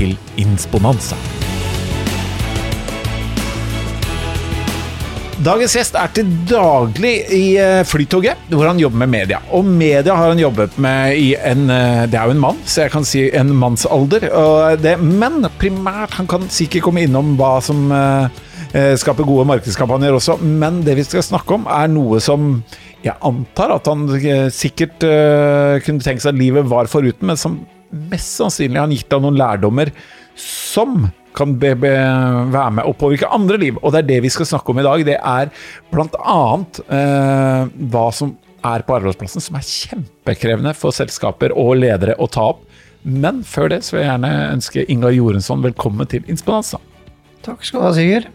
til Insponanza. Dagens gjest er til daglig i eh, Flytoget, hvor han jobber med media. Og media har han jobbet med i en eh, Det er jo en mann, så jeg kan si en mannsalder. Det, men primært, han kan sikkert komme innom hva som eh, skaper gode markedskampanjer også, men det vi skal snakke om, er noe som jeg antar at han sikkert kunne tenke seg at livet var foruten, men som mest sannsynlig han gitt av noen lærdommer som kan be, be, være med å påvirke andre liv. Og det er det vi skal snakke om i dag. Det er annet eh, hva som er på arbeidsplassen som er kjempekrevende for selskaper og ledere å ta opp. Men før det så vil jeg gjerne ønske Ingar Jorensson velkommen til Insponanza. Takk skal du ha, Sigurd.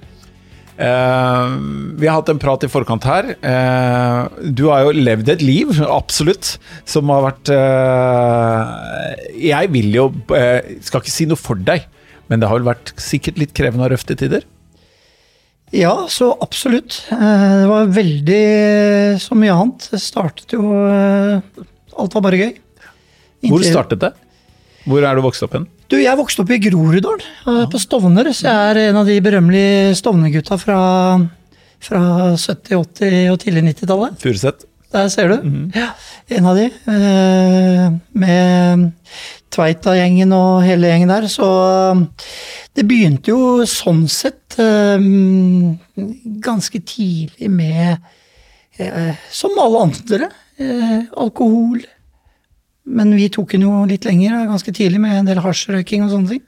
Eh, vi har hatt en prat i forkant her. Eh, du har jo levd et liv, absolutt, som har vært eh, Jeg vil jo Skal ikke si noe for deg, men det har vel vært sikkert litt krevende og røft til tider? Ja, så absolutt. Eh, Det var veldig så mye annet. Det startet jo Alt var bare gøy. Hvor startet det? Hvor er du vokst opp hen? Du, jeg vokste opp i Groruddalen, eh, på Stovner. Så jeg er en av de berømmelige Stovner-gutta fra, fra 70-, 80- og tidlig 90-tallet. Furuset? Der ser du. Ja, en av de. eh, Med Tveita-gjengen og hele gjengen der. Så det begynte jo sånn sett eh, ganske tidlig med eh, Som alle andre. eh, Alkohol. Men vi tok den jo litt lenger, ganske tidlig, med en del hasjrøyking og sånne ting.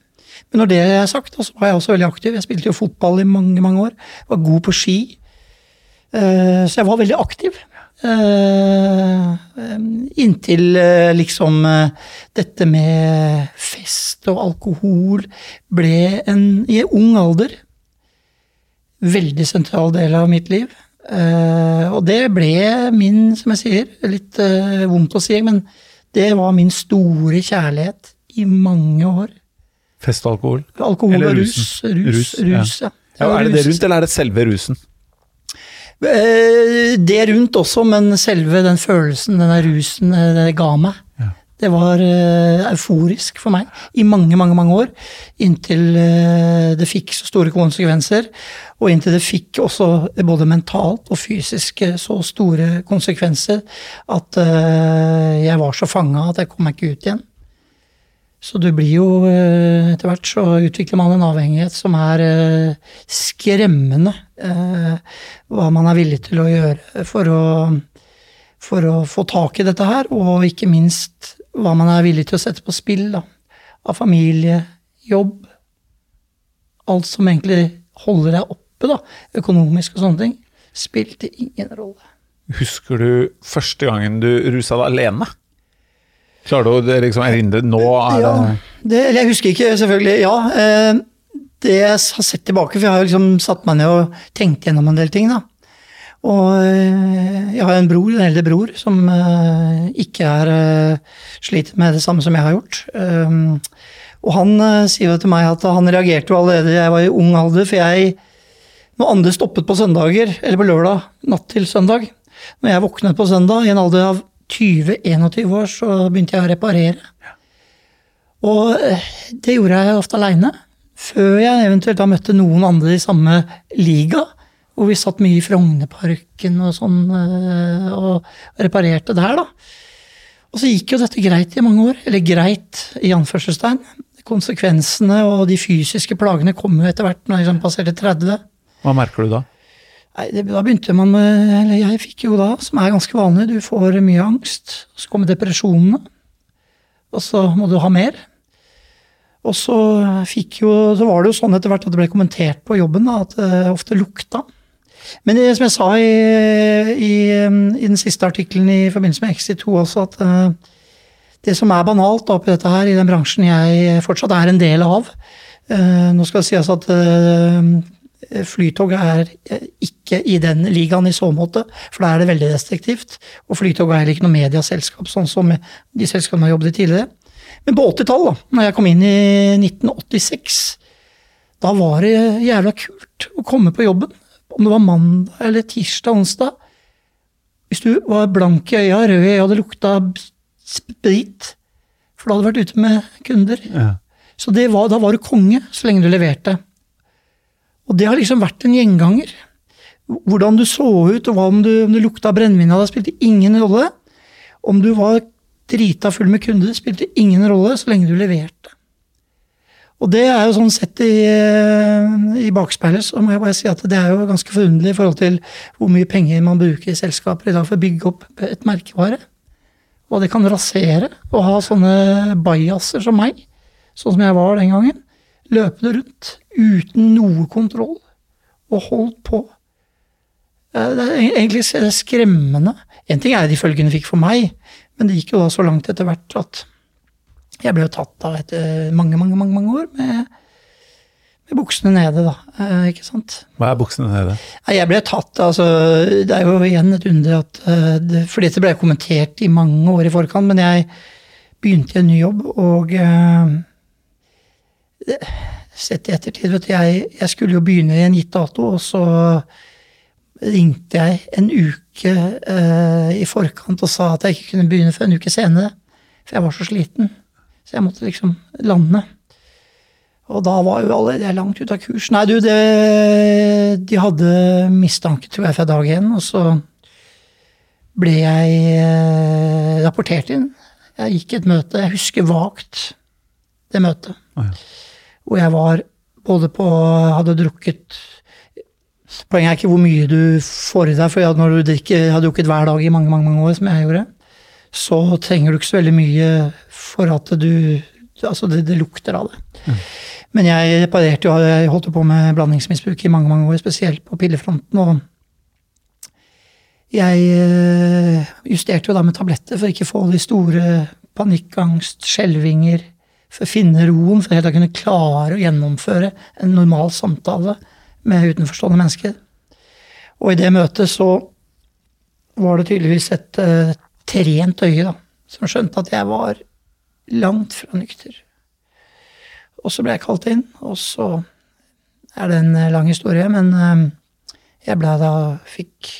Men når det er sagt, så var jeg også veldig aktiv. Jeg spilte jo fotball i mange mange år. Var god på ski. Eh, Så jeg var veldig aktiv. Eh, Inntil eh, liksom dette med fest og alkohol ble en, i en ung alder, veldig sentral del av mitt liv. Og det ble min, som jeg sier, litt vondt å si, men det var min store kjærlighet i mange år. Festalkohol? Alkohol Eller og rus. Rus, Rus, rus, ja. Ja, er det det rundt, eller er det selve rusen? Eh, Det rundt også, men selve den følelsen denne rusen eh, det ga meg, Ja. det var eh, euforisk for meg i mange, mange mange år. Inntil det fikk så store konsekvenser, og inntil det fikk også både mentalt og fysisk eh, så store konsekvenser at eh, jeg var så fanga at jeg kom meg ikke ut igjen. Så du blir jo eh, Etter hvert så utvikler man en avhengighet som er skremmende. Hva man er villig til å gjøre for å, for å få tak i dette her, og ikke minst hva man er villig til å sette på spill da, av familie, jobb. Alt som egentlig holder deg oppe, da, økonomisk og sånne ting, spilte ingen rolle. Husker du første gangen du rusa deg alene? Klarer du å liksom erindre Nå er Ja, det, eller jeg husker ikke, selvfølgelig. Ja. Eh, det jeg har sett tilbake, for jeg har liksom satt meg ned og tenkt gjennom en del ting, da. Og eh, jeg har en bror, en eldre bror, som eh, ikke er sliter med det samme som jeg har gjort. Og han sier jo til meg at han reagerte jo allerede jeg var i ung alder, for jeg Når andre stoppet på søndager, eller på lørdag natt til søndag Når jeg våknet på søndag i en alder av 20-21 år, så begynte jeg å reparere. Og eh, det gjorde jeg ofte aleine. Før jeg eventuelt da møtte noen andre i samme liga. Hvor vi satt mye i Frognerparken og sånn eh, og reparerte der, da. Og så gikk jo dette greit i mange år. Eller greit, i anførselstegn. Konsekvensene og de fysiske plagene kom jo etter hvert når jeg liksom passerte 30. Hva merker du da? Nei, det, Da begynte man med Eller jeg fikk jo da, som er ganske vanlig, du får mye angst. Så kommer depresjonene. Og så må du ha mer. Og så fikk jo Så var det jo sånn etter hvert at det ble kommentert på jobben da, at det ofte lukta. Men det, som jeg sa i, i, i den siste artikkelen i forbindelse med Exit2 også, at eh, det som er banalt oppi dette her, i den bransjen jeg fortsatt er en del av, Eh, nå skal det sies at eh, Flytog er eh, ikke i den ligaen i så måte, for da er det veldig restriktivt. Og Flytog er heller ikke noe mediaselskap, sånn som de selskapene har jobbet i tidligere. Men på 80-tallet, når jeg kom inn i 1986, da var det jævla kult å komme på jobben. Om det var mandag eller tirsdag, onsdag. Hvis du var blank i øya, rød i øya, det lukta sprit, for da hadde du vært ute med kunder. Ja. Så var, da var du konge så lenge du leverte. Og det har liksom vært en gjenganger. Hvordan du så ut, og om du, om du lukta brennevin av deg, spilte ingen rolle. Om du var drita full med kunder, spilte ingen rolle så lenge du leverte. Og det er jo sånn sett i, i bakspeilet, så må jeg bare si at det er jo ganske forunderlig i forhold til hvor mye penger man bruker i selskaper i dag for å bygge opp et merkevare. Hva det kan rasere å ha sånne bajaser som meg sånn som jeg var den gangen, løpende rundt uten noe kontroll, og holdt på. Det er egentlig skremmende. En ting er de følgene fikk for meg, men det gikk jo da så langt etter hvert at jeg ble jo tatt av etter mange, mange, mange, mange år med, med buksene nede, da. Eh, ikke sant? Hva er buksene nede? Jeg ble tatt, altså Det er jo igjen et under at eh, For dette ble kommentert i mange år i forkant, men jeg begynte i en ny jobb, og sett i ettertid, vet du, jeg, jeg, skulle jo begynne i en gitt dato, og så ringte jeg en uke eh, i forkant og sa at jeg ikke kunne begynne før en uke senere. For jeg var så sliten. Så jeg måtte liksom lande. Og da var jo alle det langt ute av kurs. Nei, du, det, de hadde mistanke, tror jeg, fra dag én. Og så ble jeg eh, rapportert inn. Jeg gikk et møte. Jeg husker vagt det møtet. Oh, ja. Hvor jeg var både på Hadde drukket Poenget er ikke hvor mye du får i deg, for når du drikker, har drukket hver dag i mange, mange, mange år, som jeg gjorde, så trenger du ikke så veldig mye for at du Altså, det, det lukter av det. Mm. Men jeg reparerte jo, jeg holdt på med blandingsmisbruk i mange, mange år, spesielt på pillefronten. og jeg eh, justerte jo da med tabletter for ikke å få de store panikkangst, skjelvinger, for å finne roen, for å kunne klare å gjennomføre en normal samtale med utenforstående mennesker. Og i det møtet så var det tydeligvis et uh, trent øye da, som skjønte at jeg var langt fra nykter. Og så ble jeg kalt inn, og så er det en eh, lang historie, men uh, jeg ble da fikk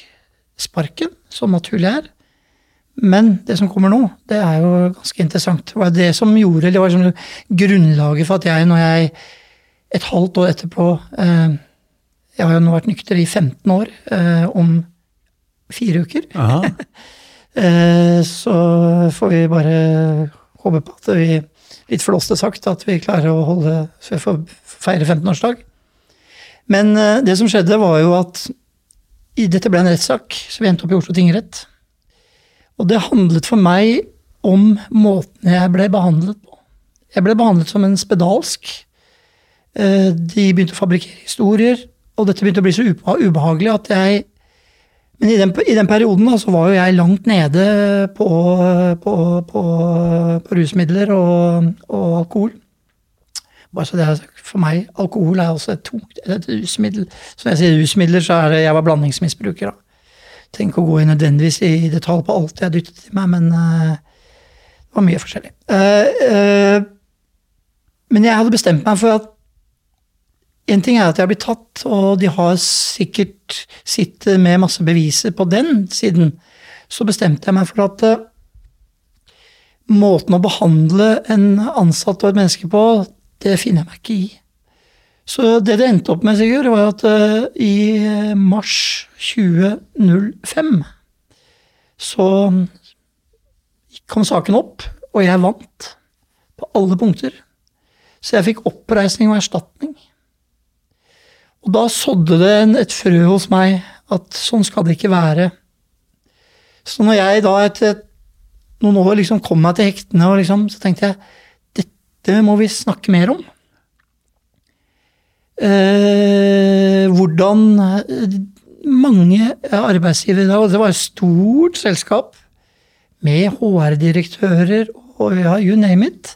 sparken, som naturlig er. Men det som kommer nå, det er jo ganske interessant. Det var det som gjorde, det var liksom grunnlaget for at jeg, når jeg et halvt år etterpå eh, Jeg har jo nå vært nykter i 15 år, eh, om fire uker. eh, så får vi bare håpe på at vi, litt flåste sagt, at vi klarer å holde feire 15-årsdag. Men eh, det som skjedde, var jo at dette ble en rettssak, så vi endte opp i Oslo tingrett. Og det handlet for meg om måten jeg ble behandlet på. Jeg ble behandlet som en spedalsk. Eh, de begynte å fabrikkere historier, og dette begynte å bli så ubehagelig at jeg Men i den, i den perioden da, så var jo jeg langt nede på, på, på, på rusmidler og, og, alkohol. Bare så det er, For meg, alkohol er også et tungt et rusmiddel. Så når jeg sier rusmidler, så er det jeg var blandingsmisbruker. da ikke å gå i nødvendigvis i detalj på alt jeg dyttet til meg, men uh, det var mye forskjellig. Uh, uh, men jeg hadde bestemt meg for at en ting er at jeg har blitt tatt, og de har sikkert sittet med masse beviser på den siden. Så bestemte jeg meg for at måten å behandle en ansatt og et menneske på, det finner jeg meg ikke i. Så det det endte opp med, Sigurd, var at uh, i mars 2005 så kom saken opp, og jeg vant på alle punkter. Så jeg fikk oppreisning og erstatning. Og da sådde det et frø hos meg at sånn skal det ikke være. Så når jeg da etter noen år liksom kom meg til hektene, liksom, så tenkte jeg dette må vi snakke mer om eh, hvordan eh, mange arbeidsgivere i dag Det var et stort selskap med HR-direktører og ja, you name it.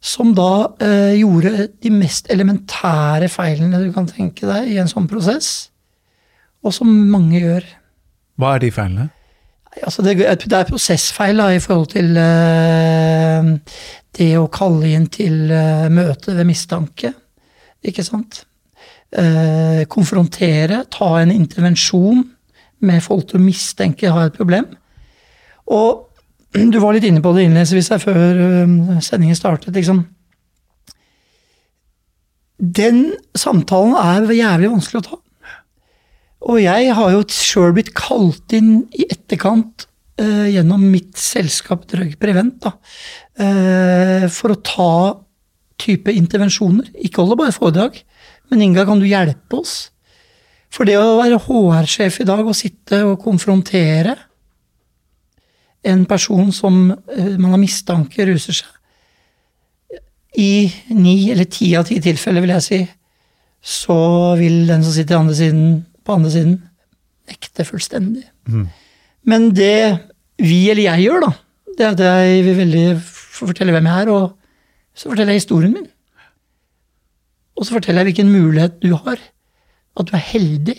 som da eh, gjorde de mest elementære feilene du kan tenke deg i en sånn prosess, og som mange gjør. Hva er de feilene? Altså det, det, er prosessfeil da, i forhold til eh, det å kalle inn til eh, møte ved mistanke. Ikke sant? Eh, konfrontere, ta en intervensjon med folk du mistenker har et problem. Og du var litt inne på det innledningsvis her før eh, sendingen startet. liksom. Den samtalen er jævlig vanskelig å ta. Og jeg har jo sjøl blitt kalt inn i etterkant eh, gjennom mitt selskap Drug Prevent da, eh, for å ta type intervensjoner. Ikke holde bare foredrag, men Inga, kan du hjelpe oss? For det å være HR-sjef i dag og sitte og konfrontere en person som uh, man har mistanke ruser seg, i ni eller ti av ti tilfeller, vil jeg si, så vil den som sitter andre siden på andre siden nekte fullstendig. Mm. Men det vi eller jeg gjør, da, det er at jeg vil veldig fortelle hvem jeg er, og så forteller jeg historien min. Og så forteller jeg hvilken mulighet du har. At du er heldig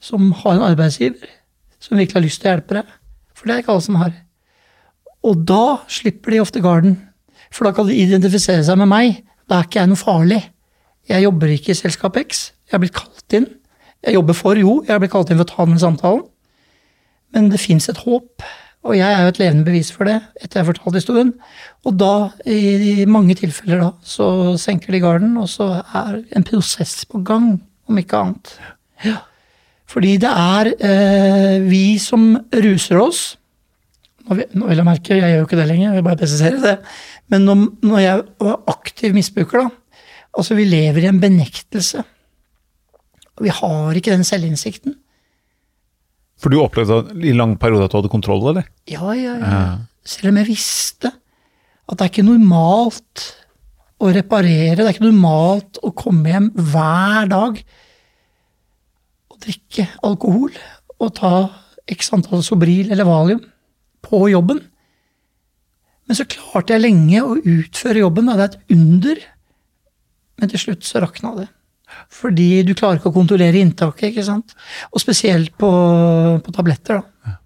som har en arbeidsgiver som virkelig har lyst til å hjelpe deg. For det er ikke alle som har. Og da slipper de ofte garden. For da kan de identifisere seg med meg. Da er ikke jeg noe farlig. Jeg jobber ikke i Selskap X. Jeg har blitt kalt inn. Jeg jobber for, jo, jeg har blitt kalt inn for å ta den samtalen. Men det fins et håp, og jeg er jo et levende bevis for det etter jeg har fortalt historien. Og da, i mange tilfeller da, så senker de garden, og så er en prosess på gang, om ikke annet. Ja. Fordi det er eh, vi som ruser oss Nå vil jeg merke, jeg gjør jo ikke det lenger, jeg vil bare presisere det. Men når, når jeg var aktiv misbruker, da Altså, vi lever i en benektelse. Og vi har ikke den selvinnsikten. For du opplevde i lang periode at du hadde kontroll, eller? Ja, ja, ja. Selv om jeg visste at det er ikke normalt å reparere, det er ikke normalt å komme hjem hver dag og drikke alkohol og ta x antall Sobril eller Valium på jobben. Men så klarte jeg lenge å utføre jobben. Da. Det er et under. Men til slutt så rakna det. Fordi du klarer ikke å kontrollere inntaket, ikke sant. Og spesielt på, på tabletter, da. Ja.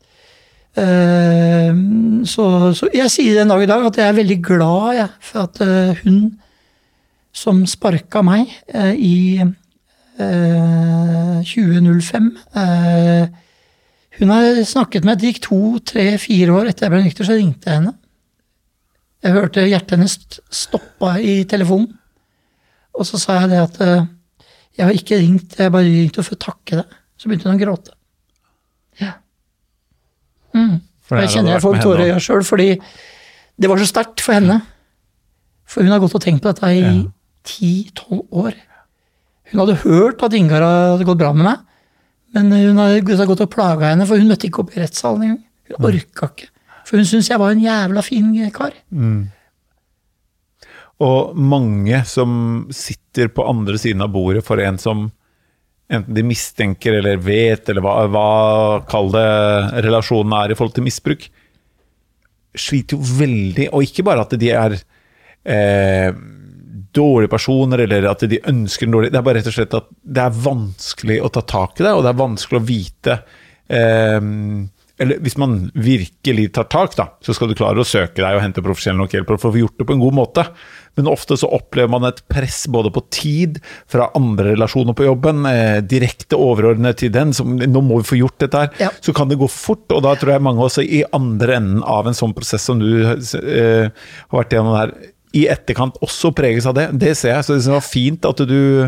Uh, så, så, jeg sier den dag i dag at jeg er veldig glad jeg, for at uh, hun som sparka meg uh, i 2005 Hun har snakket med Det gikk to, tre, fire år etter jeg ble nykter, så ringte jeg henne. Jeg hørte hjertet hennes stoppa i telefonen. Og så sa jeg det at jeg har ikke ringt, jeg har bare ringt for å takke deg. Så begynte hun å gråte. Ja. Mm. For jeg kjenner jeg får tårer i øya sjøl, fordi det var så sterkt for henne. For hun har gått og tenkt på dette i ti-tolv ja. år. Hun hadde hørt at Ingar hadde gått bra med meg, men hun hadde gått og plaga henne, for hun møtte ikke opp i rettssalen engang. Hun mm. orka ikke. For hun syntes jeg var en jævla fin kar. Mm. Og mange som sitter på andre siden av bordet for en som enten de mistenker eller vet, eller hva, hva kall det relasjonen er i forhold til misbruk, sliter jo veldig. Og ikke bare at de er eh, dårlige personer, eller at de ønsker en dårlig Det er bare rett og slett at det er vanskelig å ta tak i det, og det er vanskelig å vite eh, eller hvis man virkelig tar tak, da, så skal du klare å søke deg og hente profesjonell nok hjelp for å få gjort det på en god måte. Men ofte så opplever man et press både på tid fra andre relasjoner på jobben, eh, direkte overordnet til den, som nå må vi få gjort dette her. Ja. Så kan det gå fort, og da tror jeg mange også i andre enden av en sånn prosess som du eh, har vært gjennom her, i etterkant også preges av det. Det ser jeg, så det var fint at du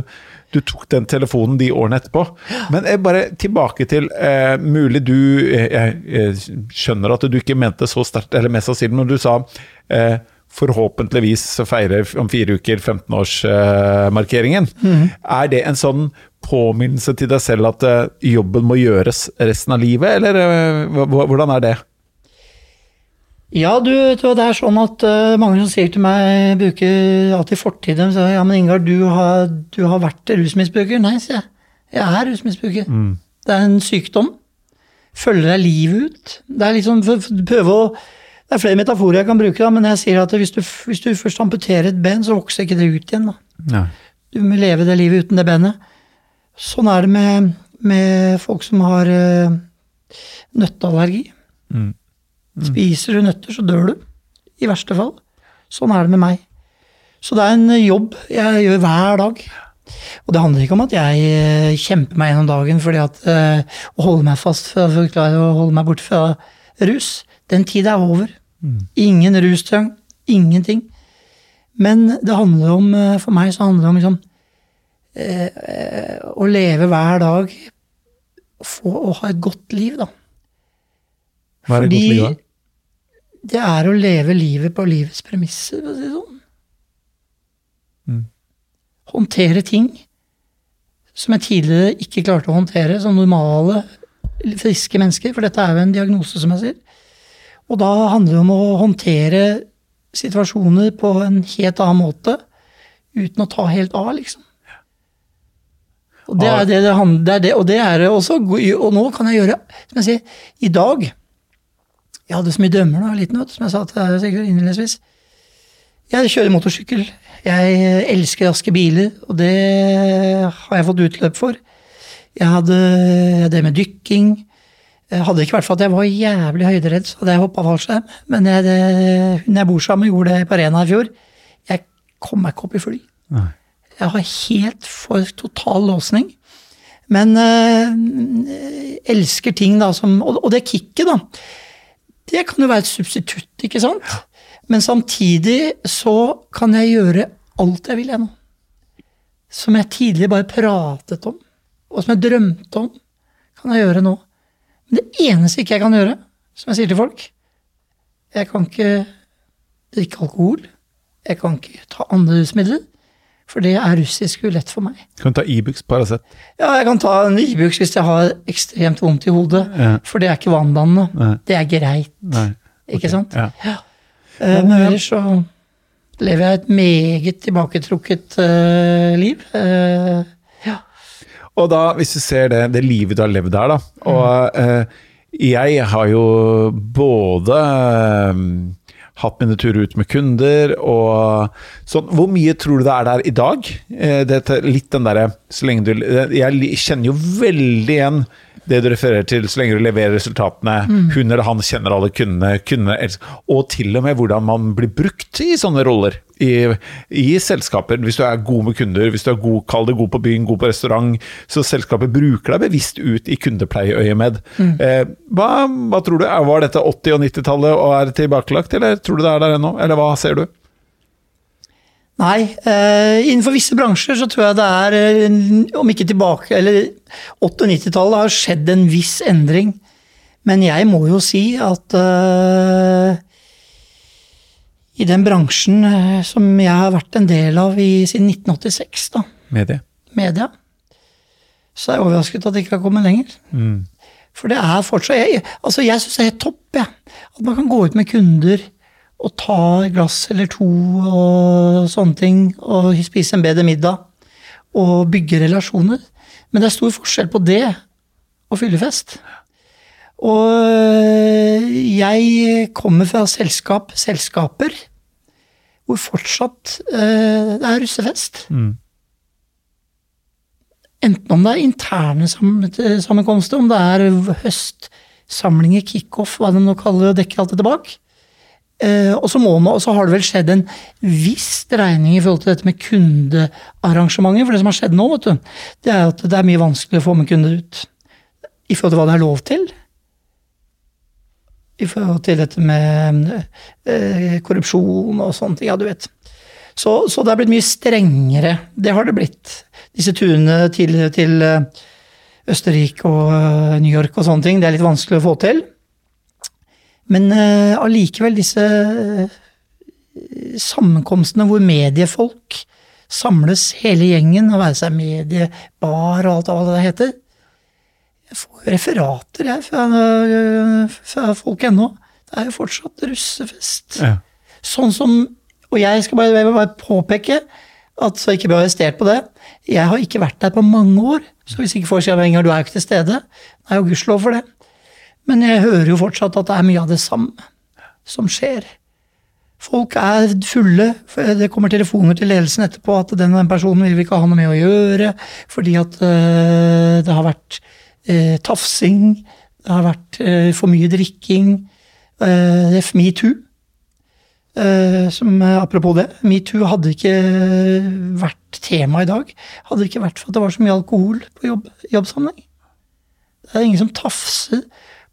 du tok den telefonen de årene etterpå. Men bare tilbake til eh, Mulig du eh, jeg, jeg, skjønner at du ikke mente så sterkt, eller mest sannsynlig, når du sa eh, forhåpentligvis feire om fire uker 15-årsmarkeringen. Eh, mm. Er det en sånn påminnelse til deg selv at eh, jobben må gjøres resten av livet, eller eh, hvordan er det? Ja, du, det er sånn at uh, mange som sier til meg, bruker alltid fortiden. Så, ja, men Ingar, du har, du har vært rusmisbruker. Nei, sier jeg. Jeg er rusmisbruker. Mm. Det er en sykdom. Følger deg livet ut. Det er liksom prøve å Det er flere metaforer jeg kan bruke, da, men jeg sier at hvis du, hvis du først amputerer et ben, så vokser ikke det ut igjen. Du må leve det livet uten det benet. Sånn er det med, med folk som har uh, nøtteallergi. Mm. Spiser du nøtter, så dør du. I verste fall. Sånn er det med meg. Så det er en jobb jeg gjør hver dag. Og det handler ikke om at jeg eh, kjemper meg gjennom dagen fordi at uh, å holde meg fast for å klare å holde meg borte fra rus. Den tid er over. Ingen rustrang. Ingenting. Men det handler om, eh, for meg så handler det om liksom, eh, eh, å leve hver dag få, og ha et godt liv, da. Hva er et godt liv, da? Det er å leve livet på livets premisser, for å si det sånn. Mm. Håndtere ting som jeg tidligere ikke klarte å håndtere som normale, friske mennesker, for dette er jo en diagnose, som jeg sier. Og da handler det om å håndtere situasjoner på en helt annen måte, uten å ta helt av, liksom. Og det er det det handler det er det, Og det er det også. Og nå kan jeg gjøre Som jeg sier, i dag Jeg hadde så mye dømmer da jeg var liten, vet som jeg sa til sikkert innledningsvis. Jeg kjører motorsykkel. Jeg elsker raske biler, og det har jeg fått utløp for. Jeg hadde det med dykking. Hadde ikke vært for at jeg var jævlig høyderedd, så hadde jeg hoppa fallskjerm. Men jeg, det, hun jeg bor sammen med, gjorde det på arena i fjor. Jeg kom meg ikke opp i fly. Nei. Jeg har helt for total låsning. Men øh, elsker ting da som Og, og det kicket, da. Det kan jo være et substitutt, ikke sant? Men samtidig så kan jeg gjøre alt jeg vil, ennå. Som jeg tidligere bare pratet om, og som jeg drømte om, kan jeg gjøre nå. Men det eneste ikke jeg kan gjøre, som jeg sier til folk Jeg kan ikke drikke alkohol. Jeg kan ikke ta andre rusmidler. For det er russisk ulett for meg. Kan du ta Ibux, Paracet? Ja, jeg kan ta en Ibux hvis jeg har ekstremt vondt i hodet. Ja. For det er ikke vanndannende. Det er greit, Nei. ikke sant? Ja. ja. Men ellers så lever jeg et meget tilbaketrukket uh, liv. Uh, ja. Og da, hvis du ser det, det livet du har levd her, da Og uh, jeg har jo både eh, hatt mine turer ut med kunder og sånn. Hvor mye tror du det er der i dag? Det, dette, litt den derre så lenge du Jeg kjenner jo veldig igjen det du refererer til, så lenge du leverer resultatene. Hun eller han kjenner alle kundene, kundene Og til og med hvordan man blir brukt i sånne roller. I, I selskaper. Hvis du er god med kunder, hvis du er god, kall det god på byen, god på restaurant, så selskapet bruker deg bevisst ut i kundepleieøyemed. Eh, hva, hva tror du? Var dette 80- og 90-tallet og er tilbakelagt, eller tror du det er der ennå? Eller hva ser du? Nei, eh, innenfor visse bransjer så tror jeg det er, eh, om ikke tilbake, eller 98- og 90-tallet har skjedd en viss endring. Men jeg må jo si at eh, i den bransjen eh, som jeg har vært en del av i, siden 1986, da, Media. media, så er jeg overrasket at det ikke har kommet lenger. For det er fortsatt Jeg, altså jeg syns det er helt topp, jeg. At man kan gå ut med kunder og ta et glass eller to og sånne ting, og spise en bedre middag. Og bygge relasjoner. Men det er stor forskjell på det og fyllefest. Og øh, jeg kommer fra selskap, selskaper, hvor fortsatt uh, det er russefest. Enten om det er interne sammenkomster, om det er høstsamlinger, kickoff, hva de nå kaller det, og dekker alt dette bak. Eh, og så må man, og så har det vel skjedd en viss dreining i forhold til dette med kundearrangementer. For det som har skjedd nå, vet du, det er at det er mye vanskelig å få med kunder ut. I forhold til hva det er lov til. I forhold til dette med uh, korrupsjon og sånne ting. Ja, du vet. Så, så det er blitt mye strengere. Det har det blitt. Disse turene til, til eh, Østerrike og New York og sånne ting, det er litt vanskelig å få til. Men allikevel, uh, disse eh, sammenkomstene hvor mediefolk samles hele gjengen, og være seg mediebar og alt hva det heter. Jeg får referater jeg, fra, øh, fra folk ennå. Det er jo fortsatt russefest. Ja. Sånn som Og jeg skal bare, jeg bare påpeke, at så ikke bli arrestert på det, jeg har ikke vært der på mange år. Så hvis ikke folk sier at du er jo ikke til stede. Nei, og gudskjelov for det. Men jeg hører jo fortsatt at det er mye av det samme. som skjer. Folk er fulle. Det kommer telefoner til ledelsen etterpå at den, den personen vil vi ikke ha noe med å gjøre, fordi at uh, det har vært uh, tafsing, det har vært uh, for mye drikking. Uh, Metoo. Uh, som Apropos det, metoo hadde ikke vært tema i dag. Hadde ikke vært for at det var så mye alkohol på jobb, jobbsammenheng. Det er ingen som tafser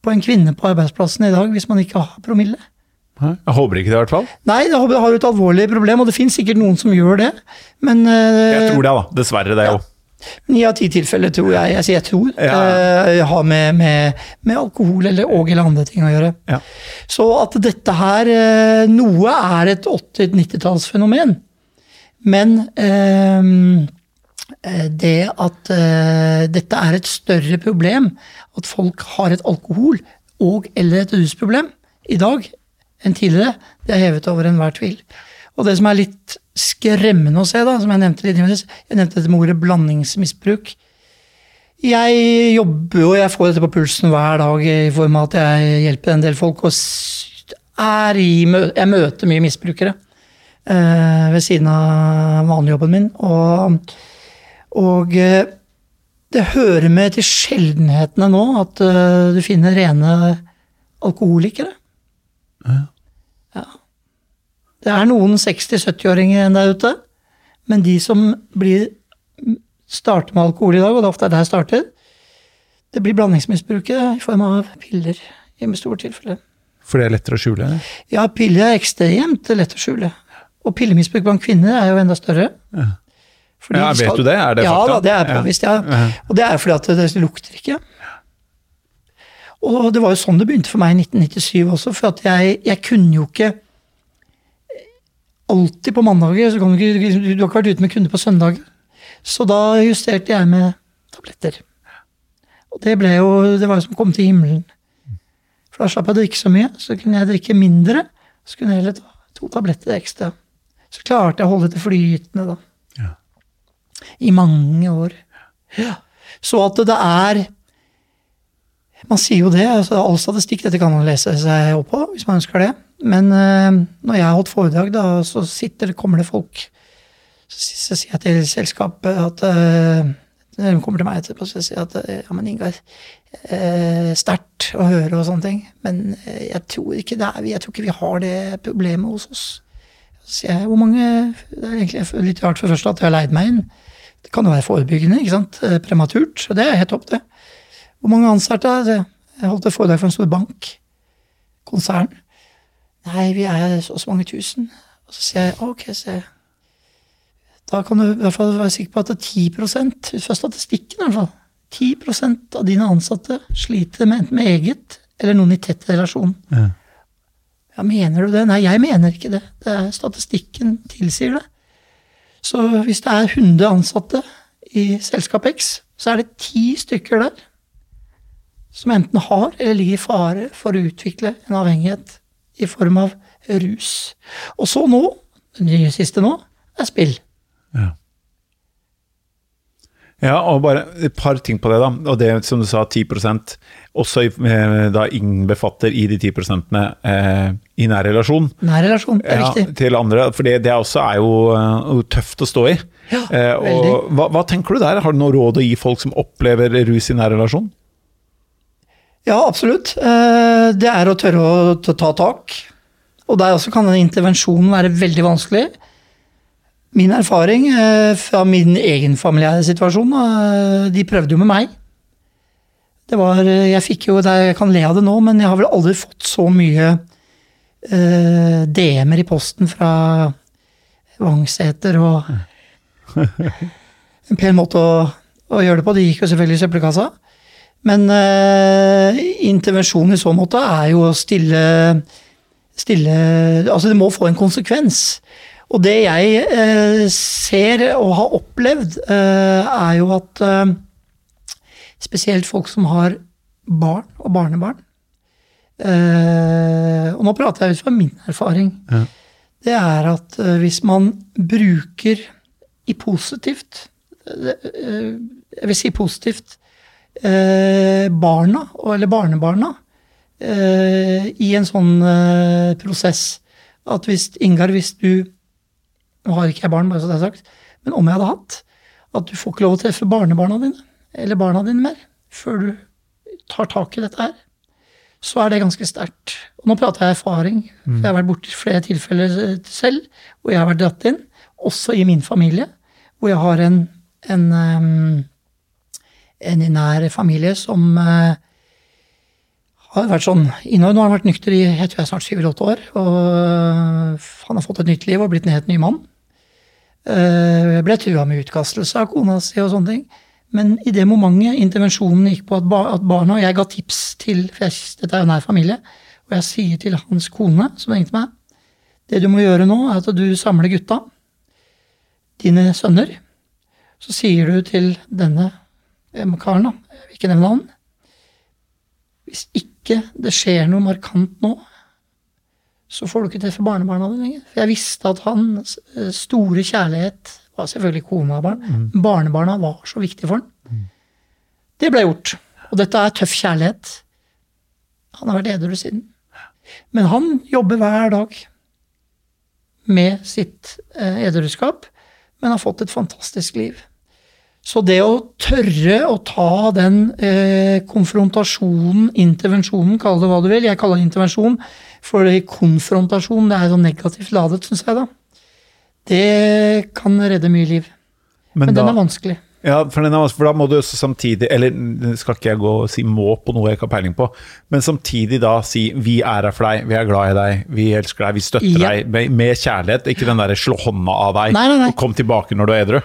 på en kvinne på arbeidsplassen i dag hvis man ikke har promille. Jeg håper ikke det, i hvert fall. Nei, det har jo et alvorlig problem, og det finnes sikkert noen som gjør det, men uh, Jeg tror det, da. Dessverre, det òg. Ja. Ni av ti tilfeller tror jeg, jeg sier jeg tror, Ja. uh, har med, med, med alkohol eller, og eller andre ting å gjøre. Ja. Så at dette her uh, Noe er et 80-90-tallsfenomen, men uh, det at dette er et større problem, at folk har et alkohol og eller et rusproblem i dag enn tidligere, det er hevet over enhver tvil. Og det som er litt skremmende å se, da, som jeg nevnte litt jeg nevnte dette med ordet blandingsmisbruk. Jeg jobber jo, jeg får dette på pulsen hver dag i form av at jeg hjelper en del folk. Og i, jeg møter mye misbrukere uh, ved siden av vanligjobben min. Og, og eh, det hører med til sjeldenhetene nå at eh, du finner rene alkoholikere. Ja. Det er noen 60-70-åringer igjen der ute, men de som blir starter med alkohol i dag, og det er ofte der jeg starter, det blir blandingsmisbruket i form av piller i store tilfeller. For det er lettere å skjule? Ja, piller er ekstremt lett å skjule. Og pillemisbruk blant kvinner er jo enda større. Ja. Fordi Ja, vet du det? Er det ja, fakta? da, det er påvist, ja. Ja. Og det er fordi at det lukter ikke. Og det var jo sånn det begynte for meg i 1997 også, for at jeg, jeg kunne jo ikke Alltid på mandager, så kan du ikke Du har ikke vært ute med kunder på søndager. Så da justerte jeg med tabletter. Og det ble jo Det var jo som å komme til himmelen. For da slapp jeg å drikke så mye. Så kunne jeg drikke mindre. Så kunne jeg heller ta to tabletter ekstra. Så klarte jeg å holde det flytende, da. I mange år. Ja. Så at det er Man sier jo det. altså All statistikk dette kan man lese seg opp på hvis man ønsker det. Men eh, når jeg har holdt foredrag, da, så sitter, kommer det folk Så, sier jeg til selskapet at eh, De kommer til meg etterpå og sier at eh, ja, men Ingar, eh, sterkt å høre og sånne ting, men jeg tror ikke det er, jeg tror ikke vi har det problemet hos oss. Så sier jeg hvor mange Det er egentlig litt rart for det første at jeg har leid meg inn. Det kan jo være forebyggende, ikke sant? Eh, prematurt. Så det er helt topp, det. Hvor mange ansatte er det? Jeg holdt et foredrag for en stor bank. Konsern. Nei, vi er så og så mange tusen. Og så sier jeg ok, sier. Da kan du i hvert fall være sikker på at det er 10 ut fra statistikken i hvert fall, 10 av dine ansatte sliter med enten med eget eller noen i tett relasjon. Ja. Ja, mener du det? Nei, jeg mener ikke det. det er statistikken tilsier det. Så hvis det er 100 ansatte i selskap X, så er det ti stykker der som enten har eller ligger i fare for å utvikle en avhengighet i form av rus. Og så nå, det nye siste nå, er spill. Ja. Ja, og bare et par ting på det, da. Og det som du sa, 10 også eh, da innbefatter i de 10 eh, i nær relasjon. Nær relasjon, det er Ja, viktig. til andre, for det, det også er jo uh, tøft å stå i. Ja, Eh, og hva, hva tenker du der? Har du noe råd å gi folk som opplever rus i nær relasjon? Ja, absolutt. Eh, Det er å tørre å ta ta tak. Og der også kan en intervensjon være veldig vanskelig. Min erfaring eh, fra min egen familiære situasjon, eh, de prøvde jo med meg. Det var, eh, jeg fikk jo, Jeg kan le av det nå, men jeg har vel aldri fått så mye uh, DM-er i posten fra Vangseter og En pen måte å, å gjøre det på. Det gikk jo selvfølgelig i søppelkassa. Men uh, intervensjon i så måte er jo å stille, stille Altså, det må få en konsekvens. Og det jeg eh, ser og har opplevd, eh, er jo at eh, spesielt folk som har barn og barnebarn Og nå prater jeg ut fra min erfaring. Ja. Det er at hvis man bruker i positivt Jeg vil si positivt barna, eller barnebarna, i en sånn prosess at hvis Ingar, hvis du Nå har ikke jeg barn, bare så det er sagt, men om jeg hadde hatt, at du får ikke lov å treffe barnebarna dine, eller barna dine mer, før du tar tak i dette her, så er det ganske sterkt. Og nå prater jeg erfaring, for jeg har vært borti flere tilfeller eh, selv, hvor jeg har vært dratt inn, også i min familie, hvor jeg har en, en, en nær familie som uh, har vært sånn. Nå har han vært nykter i jeg tror jeg snart syv eller åtte år. og øh, Han har fått et nytt liv og blitt en helt ny mann. Uh, ble trua med utkastelse av kona si og sånne ting. Men i det momentet intervensjonen gikk på at, barna Og jeg ga tips til for jeg, Dette er jo nær familie. Og jeg sier til hans kone, som ringte meg, det du må gjøre nå, er at du samler gutta, dine sønner. Så sier du til denne eh, karen, da, jeg vil ikke nevne navn Hvis ikke det skjer noe markant nå, så får du ikke treffe barnebarna dine lenger. For jeg visste at hans eh, store kjærlighet var selvfølgelig kona og barn. Mm. Barnebarna var så viktig for han. Mm. Det ble gjort. Og dette er tøff kjærlighet. Han har vært edru siden. Men han jobber hver dag med sitt eh, edruskap, men har fått et fantastisk liv. Så det å tørre å ta den eh, konfrontasjonen, intervensjonen, kall det hva du vil Jeg kaller det intervensjon, for konfrontasjon det er så negativt ladet, syns jeg. da. Det kan redde mye liv. Men, Men da, den er vanskelig. Ja, for, er, for, da må du også samtidig Eller skal ikke jeg gå og si må på noe jeg ikke har peiling på, men samtidig da si vi er her for deg, vi er glad i deg, vi elsker deg, vi støtter ja. deg med, med, kjærlighet. Ikke den derre slå hånda av deg nei, nei, nei. og kom tilbake når du er edru.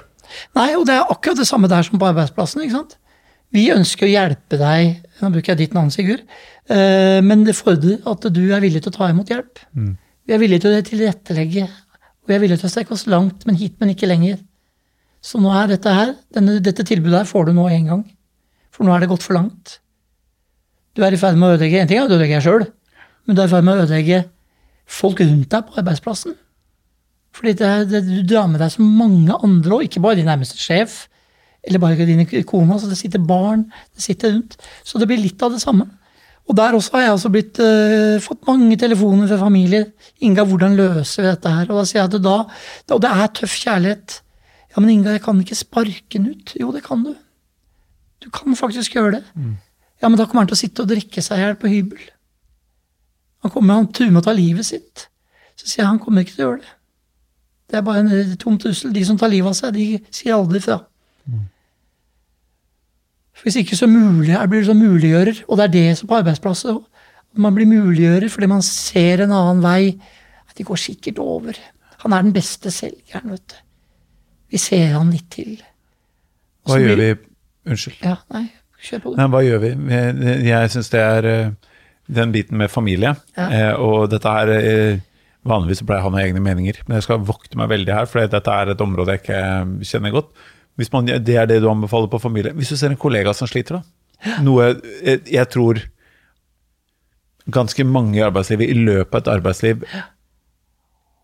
Nei, og det er akkurat det samme der som på arbeidsplassen. ikke sant? Vi ønsker å hjelpe deg, nå bruker jeg ditt navn, Sigurd, eh, men det fordrer at du er villig til å ta imot hjelp. Mm. Vi er villige til å tilrettelegge, og vi er villige til å strekke oss langt, men hit, men ikke lenger. Så nå er dette her, denne, dette tilbudet her får du nå én gang. For nå er det gått for langt. Du er i ferd med å ødelegge En ting er å ødelegge deg sjøl, men du er i ferd med å ødelegge folk rundt deg på arbeidsplassen. Fordi det, det, du drar med deg så mange andre òg, ikke bare din nærmeste sjef eller bare dine kone. Altså det sitter barn, det sitter rundt. Så det blir litt av det samme. Og der også har jeg også blitt, uh, fått mange telefoner fra familier. Inga, hvordan løser vi dette her? Og da sier jeg at da, Og det er tøff kjærlighet. Ja, men Inga, jeg kan ikke sparke den ut. Jo, det kan du. Du kan faktisk gjøre det. Mm. Ja, men da kommer han til å sitte og drikke seg i hjel på hybel. Han kommer, han truer med å ta livet sitt. Så sier jeg han kommer ikke til å gjøre det. Det er bare en tom trussel. De som tar livet av seg, de sier aldri fra. Mm. Hvis ikke så mulig, blir det sånn muliggjører, og det er det som på arbeidsplasser. Man blir muliggjører fordi man ser en annen vei. Det går sikkert over. Han er den beste selgeren, vet du. Vi ser han litt til. Også hva gjør vi Unnskyld. Ja, nei, kjør på. Nei, hva gjør vi? Jeg syns det er eh, den biten med familie, ja. Eh, og dette her eh, Vanligvis pleier jeg å ha egne meninger, men jeg skal vokte meg veldig her, for dette er et område jeg ikke kjenner godt. Hvis man, det er det du anbefaler på familie. Hvis du ser en kollega som sliter, da. Noe jeg, jeg tror ganske mange i arbeidslivet i løpet av et arbeidsliv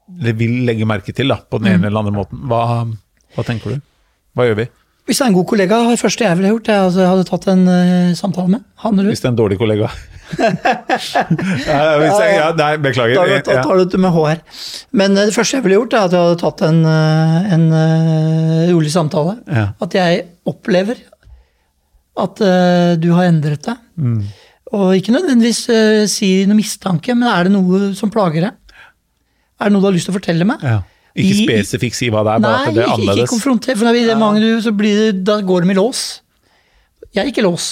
det vil legge merke til da, på den ene mm. eller andre måten. Hva, hva, tenker du? Hva gjør vi? Hvis det er en god kollega, det første jeg ville gjort, jeg hadde tatt en uh, samtale med. Han Hvis det er en dårlig kollega? Ja, nei, beklager. Da, tar, tar du det med HR. Men eh, det første jeg ville gjort, er at jeg hadde tatt en, eh, en uh, rolig samtale. Ja. At jeg opplever at uh, du har endret deg. Mm. Og ikke nødvendigvis uh, si noe mistanke, men er det noe som plager deg? Er det noe du har lyst til å fortelle meg? Ja. Ikke spesifikt si hva det er, bare nei, at det er annerledes. Nei, ikke konfronter, for når det er mange så blir det, da går de i lås. Jeg er ikke lås.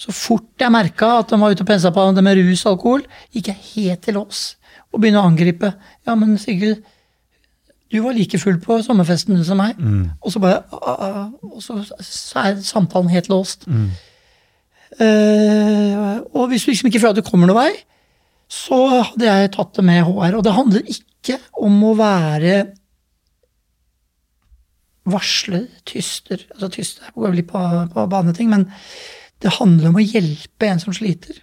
Så fort jeg merka at de var ute og pensa på det med rus og alkohol, gikk jeg helt til lås og begynte å angripe. Ja, men Sigurd, du var like full på sommerfesten som meg. Mm. Og så bare Og så, er samtalen helt låst. Mm. Uh, og hvis du liksom ikke føler at du kommer noen vei, så hadde jeg tatt det med HR. Og det handler ikke om å være varsler, tyster Altså tyster går litt på, på baneting, men det handler om å hjelpe en som sliter.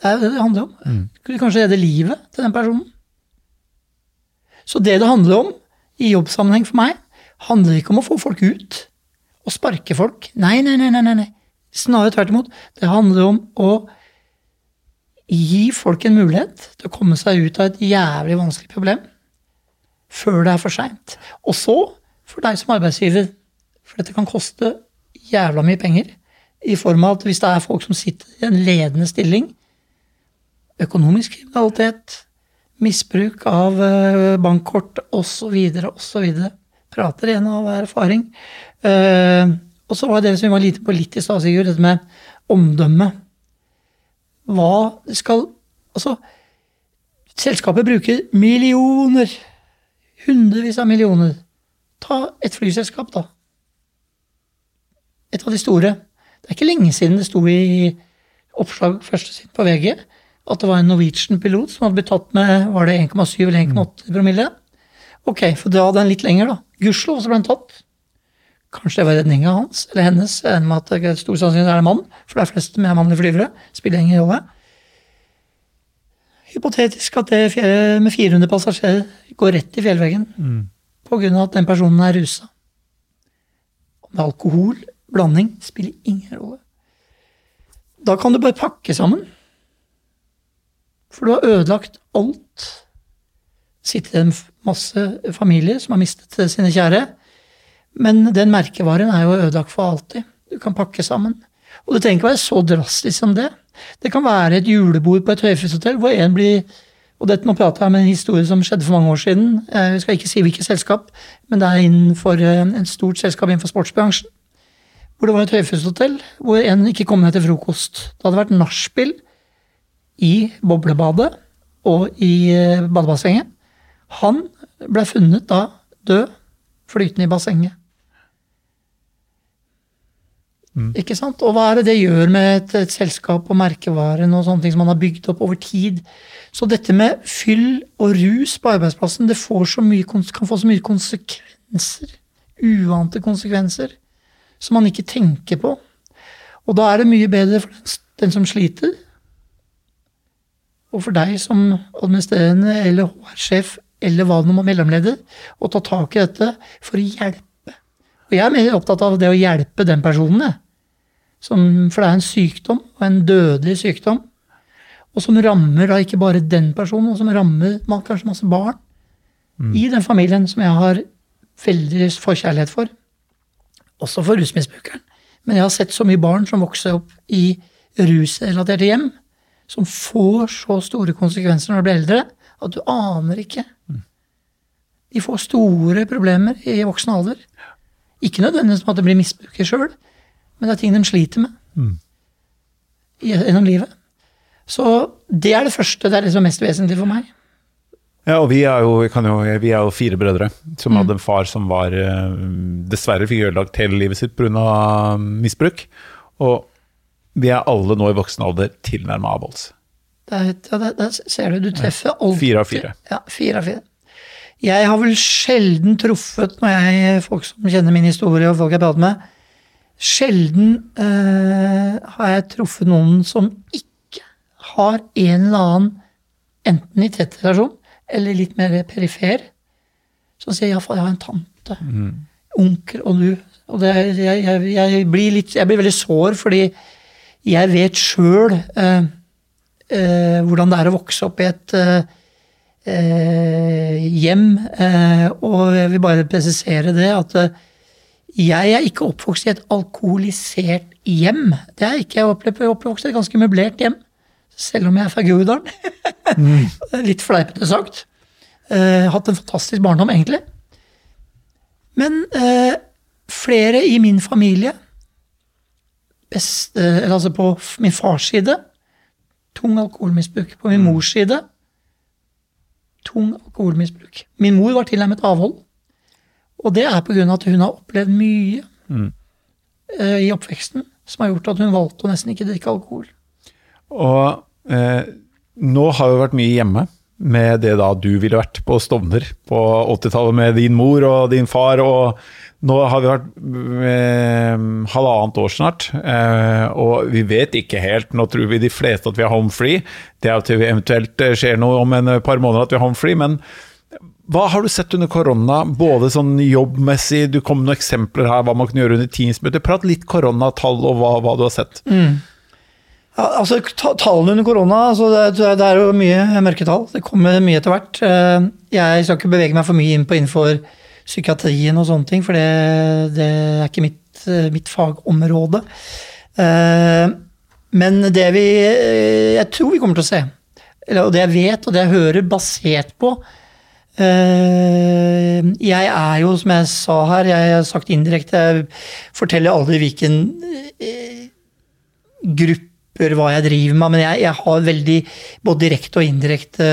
Det er jo det det handler om. Mm. Kanskje redde livet til den personen. Så det det handler om i jobbsammenheng for meg, handler ikke om å få folk ut og sparke folk. Nei, nei, nei. nei, nei. Snarere tvert imot. Det handler om å gi folk en mulighet til å komme seg ut av et jævlig vanskelig problem før det er for seint. Og så, for deg som arbeidsgiver, for dette kan koste jævla mye penger, i form av at hvis det er folk som sitter i en ledende stilling, økonomisk kriminalitet, misbruk av eh, bankkort osv., osv. Prater igjen av erfaring. Uh, og så var det som vi var lite på litt i Sigurd, dette med omdømme. Hva skal Altså, selskapet bruker millioner, hundrevis av millioner. Ta et flyselskap, da. Et av de store. Det er ikke lenge siden det sto i oppslag første sitt på VG at det var en Norwegian-pilot som hadde blitt tatt med var det 1,7 eller 1,8 promille. Ok, for dra den litt lenger, da. Gudskjelov så ble han tatt. Kanskje det var redninga hans eller hennes. Jeg med at det er stor sannsynlighet er det mann, for det er flest med mannlige flyvere. Spiller ingen rolle. Hypotetisk at det med 400 passasjerer går rett i fjellveggen mm. pga. at den personen er rusa. Om det er alkohol, blanding, spiller ingen rolle. Da kan du bare pakke sammen. For du har ødelagt alt. Sitter en masse familier som har mistet sine kjære. Men den merkevaren er jo ødelagt for alltid. Du kan pakke sammen. Og det trenger ikke være så drastisk som det. Det kan være et julebord på et høyfjellshotell hvor en blir og dette Nå prater jeg om en historie som skjedde for mange år siden. Jeg skal ikke si hvilket selskap, men det er innenfor eh, en stort selskap innenfor sportsbransjen. Hvor det var et høyfjellshotell hvor en ikke kom ned til frokost. Det hadde vært nachspiel i boblebadet og i eh, badebassenget. Han ble funnet da død, flytende i bassenget. Mm. Ikke sant? Og hva er det det gjør med et, et, selskap og merkevaren og sånne ting som man har bygd opp over tid? Så dette med fyll og rus på arbeidsplassen det så mye, kan få så mye konsekvenser. Uante konsekvenser. Som man ikke tenker på. Og da er det mye bedre for den, den som sliter, og for deg som administrerende eller HR-sjef eller hva det nå mellomleder, å ta tak i dette for å hjelpe og jeg er mer opptatt av det å hjelpe den personen, som, for det er en sykdom, og en dødelig sykdom. Og som rammer da ikke bare den personen, og som rammer kanskje masse barn mm. i den familien som jeg har veldig forkjærlighet for. Også for rusmisbrukeren. Men jeg har sett så mye barn som vokser opp i rusrelaterte hjem, som får så store konsekvenser når de blir eldre, at du aner ikke. De får store problemer i voksen alder. Ikke nødvendigvis med at det blir misbruker sjøl, men det er ting de sliter med mm. gjennom livet. Så det er det første. Det er det som er mest vesentlig for meg. Ja, og vi er jo, jo, vi er jo fire brødre som mm. hadde en far som var eh, Dessverre fikk ødelagt hele livet sitt pga. misbruk. Og vi er alle nå i voksen alder tilnærma avholds. Der, der, der, ser du, du treffer alltid Fire av fire. Ja, fire av fire. Jeg har vel sjelden truffet, når jeg, folk som kjenner min historie og folk jeg prater med, sjelden eh, har jeg truffet noen som ikke har en eller annen, enten i tett relasjon eller litt mer perifer, som sier 'iallfall jeg har en tante', mm. onkel og du. Og det, jeg, jeg, jeg, blir litt, jeg blir veldig sår, fordi jeg vet sjøl eh, eh, hvordan det er å vokse opp i et eh, eh, hjem. Eh, og jeg vil bare presisere det at eh, jeg er ikke oppvokst i et alkoholisert hjem. Det er ikke. Jeg er oppvokst i et ganske møblert hjem. Selv om jeg er fra Groruddalen. Mm. Litt fleipete sagt. Eh, hatt en fantastisk barndom, egentlig. Men eh, flere i min familie, best, eh, altså på min fars side, tung alkoholmisbruk. På min mors side tung alkoholmisbruk. Min mor var tilnærmet avhold. Og det er pga. at hun har opplevd mye mm. uh, i oppveksten som har gjort at hun valgte å nesten ikke drikke alkohol. Og eh, nå har vi vært mye hjemme med det da du ville vært på Stovner på 80-tallet med din mor og din far. og nå har vi vært eh, halvannet år snart, eh, og vi vet ikke helt. Nå tror vi de fleste at vi har home free. Det er til vi eventuelt eh, skjer noe om en par måneder at vi har home free. Men hva har du sett under korona, både sånn jobbmessig, du kom med noen eksempler her, hva man kunne gjøre under Teams-møter. Prat litt koronatall og hva, hva, du har sett. Mm. Altså Tallene under korona, altså det, det er jo mye mørketall. Det kommer mye etter hvert. Eh, Jeg skal ikke bevege meg for mye inn på innenfor psykiatrien og sånne ting, for det, det er ikke mitt, eh, mitt fagområde. Eh, Men det vi Jeg tror vi kommer til å se, og det jeg vet og det jeg hører, basert på Jeg er jo, som jeg sa her, jeg har sagt indirekte, jeg forteller aldri hvilken eh, grupper hva jeg driver med, men jeg, jeg har veldig både direkte og indirekte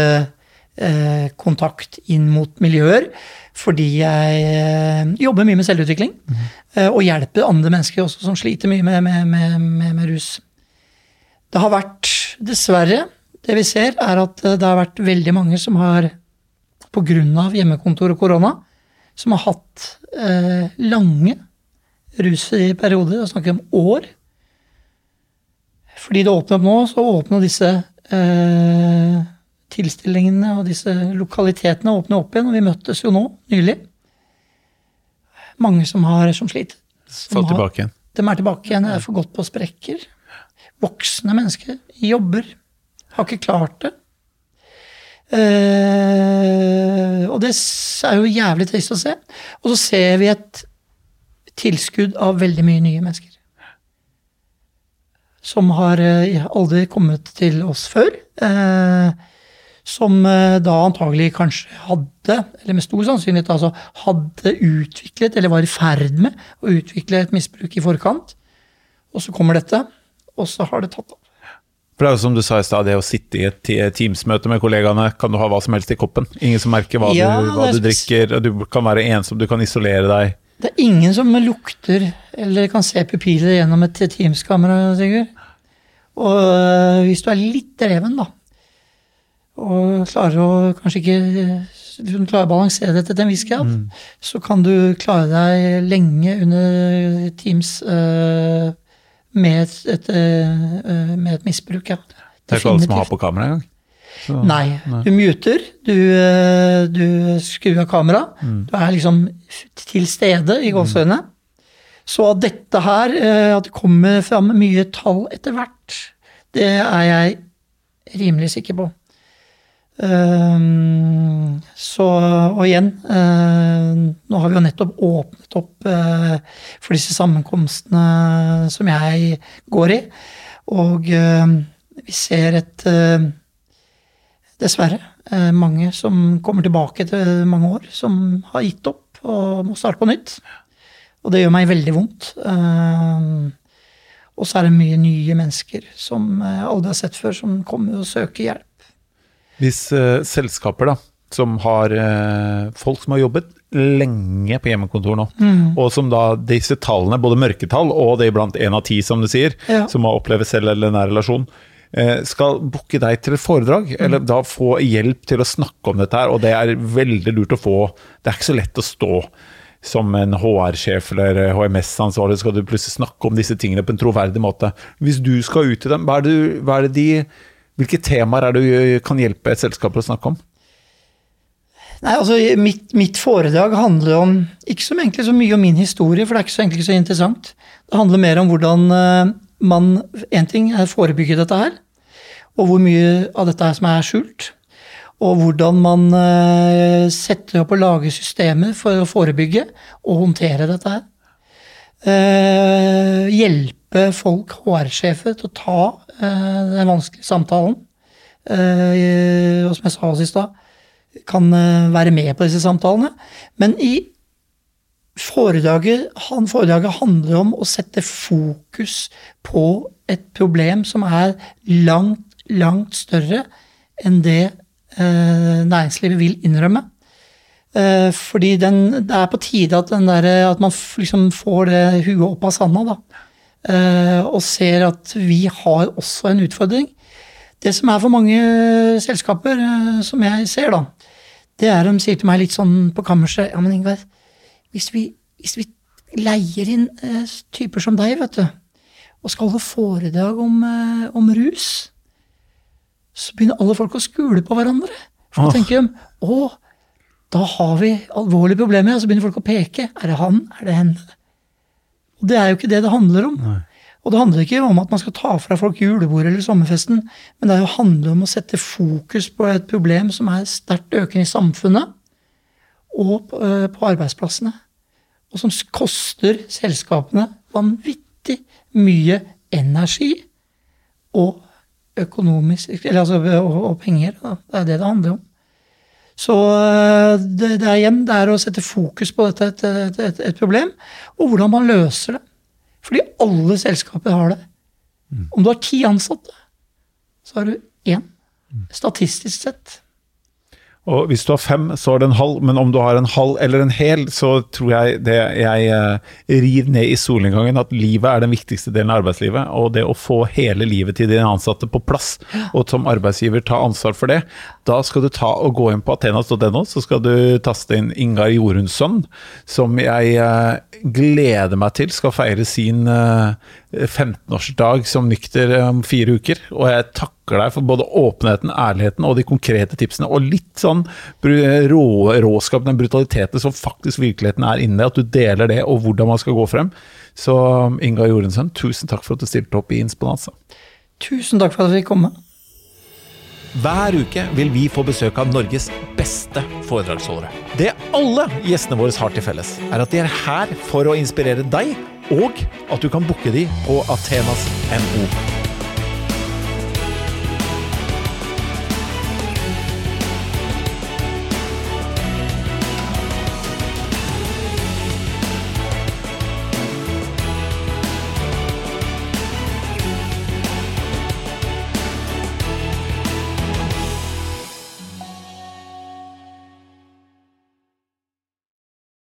eh, kontakt inn mot miljøer. Fordi jeg eh, jobber mye med selvutvikling. eh, og hjelper andre mennesker også som sliter mye med, med, med, med, rus. Det har vært, dessverre, det vi ser, er at eh, det har vært veldig mange som har, pga. hjemmekontor og korona, som har hatt eh, lange rusfrie perioder, og snakker om år. Fordi det åpner opp nå, så åpner disse eh, tilstillingene og disse lokalitetene åpner opp igjen. Og vi møttes jo nå, nylig. Mange som, har, som sliter. Som Fått tilbake igjen. De er tilbake igjen, er for godt på sprekker. Voksne mennesker jobber. Har ikke klart det. Eh, og det er jo jævlig trist å se. Og så ser vi et tilskudd av veldig mye nye mennesker. Som har eh, aldri kommet til oss før. Eh, som eh, da antagelig kanskje hadde, eller med stor sannsynlighet altså, hadde utviklet, eller var i ferd med å utvikle et misbruk i forkant. Og så kommer dette, og så har det tatt av. For det er jo som du sa i stad, det å sitte i et te- Teams-møte med kollegaene, kan du ha hva som helst i koppen. Ingen som merker hva, Ja, du, hva du drikker, og du kan være ensom, du kan isolere deg. Det er ingen som lukter eller kan se pupiller gjennom et Teams-kamera, Sigurd. Og øh, hvis du er litt dreven, da, og klarer å kanskje ikke du klarer å balansere dette til en viss grad, så kan du klare deg lenge under Teams øh, med, et, et, øh, med et misbruk. Ja. Det er ikke alle som har på kamera engang. Så- Nei. Du muter, du, eh, du skrur av kamera. Du er liksom til stede i gåseøynene. Så at dette her, eh, at det kommer fram mye tall etter hvert, det er jeg rimelig sikker på. Um, så, og igjen, uh, nå har vi jo nettopp åpnet opp uh, for disse sammenkomstene som jeg går i. Og uh, vi ser et dessverre eh, mange som kommer tilbake etter mange år, som har gitt opp og må starte på nytt. Og det gjør meg veldig vondt. Eh, og så er det mye nye mennesker som jeg aldri har sett før, som kommer og søker hjelp. Hvis uh, selskaper da, som har uh, folk som har jobbet lenge på hjemmekontor nå, og som da disse tallene, både mørketall og det iblant én av ti, som du sier, Ja. som har opplevd selv eller nær relasjon, eh, skal booke deg til et foredrag, eller da få hjelp til å snakke om dette her, og det er veldig lurt å få. Det er ikke så lett å stå som en HR-sjef eller HMS-ansvarlig, skal du plutselig snakke om disse tingene på en troverdig måte. Hvis du skal ut til dem, hva er det, hva er det de hvilke temaer er det du kan hjelpe et selskap å snakke om? Nei, altså mitt, mitt foredrag handler om ikke så så mye om min historie, for det er ikke så så interessant. Det handler mer om hvordan eh, man En ting er å forebygge dette her, og hvor mye av dette her som er skjult. Og hvordan man eh, setter opp og lager systemer for å forebygge og håndtere dette her. Eh, hjelpe folk, HR-sjefer, til å ta eh, den vanskelige samtalen. Eh, og som jeg sa sist, da, kan eh, være med på disse samtalene. Men i foredraget, han, foredraget handler om å sette fokus på et problem som er langt, langt større enn det eh, næringslivet vil innrømme. Eh, fordi den, det er på tide at, der, at man liksom får det huet opp av sanda. Da. Eh, og ser at vi har også en utfordring. Det som er for mange selskaper, eh, som jeg ser, da, det er de sier til meg litt sånn på kammerset Ja, men Ingvar, hvis vi, hvis vi leier inn eh, typer som deg, vet du, og skal holde foredrag om, eh, om rus, så begynner alle folk å skule på hverandre. For da tenker de å, da har vi alvorlige problemer. Og så begynner folk å peke. Er det han? Er det henne? Og det er jo ikke det det handler om. Og det handler ikke om at man skal ta fra folk julebordet eller sommerfesten, men det handler om å sette fokus på et problem som er sterkt økende i samfunnet og eh, på arbeidsplassene. Og som koster selskapene vanvittig mye energi og økonomisk eller altså, og, og penger. Da. Det er det det handler om. Så eh, det, det, er igjen det er å sette fokus på dette, et, et, et, et, problem, og hvordan man løser det. Fordi alle selskaper har det. Om du har ti ansatte, så har du én. Statistisk sett. Og hvis du har fem, så er det en halv, men om du har en halv eller en hel, så tror jeg det jeg eh, rir ned i solnedgangen at livet er den viktigste delen av arbeidslivet. Og det å få hele livet til dine ansatte på plass, og som arbeidsgiver ta ansvar for det, da skal du ta og gå inn på athenas.no, så skal du taste inn Ingar Jorunnsson, som jeg eh, gleder meg til skal feire sin 15-årsdag eh, som nykter om fire uker. Og jeg takker takker deg for både åpenheten, ærligheten og de konkrete tipsene. Og litt sånn rå, råskap, den brutaliteten som faktisk virkeligheten er inni deg, At du deler det, og hvordan man skal gå frem. Så Inga Jorunsen, tusen takk for at du stilte opp i Insponanza. Tusen takk for at jeg fikk komme. Hver uke vil vi få besøk av Norges beste foredragsholdere. Det alle gjestene våre har til felles, er at de er her for å inspirere deg, og at du kan booke de på athenas.no.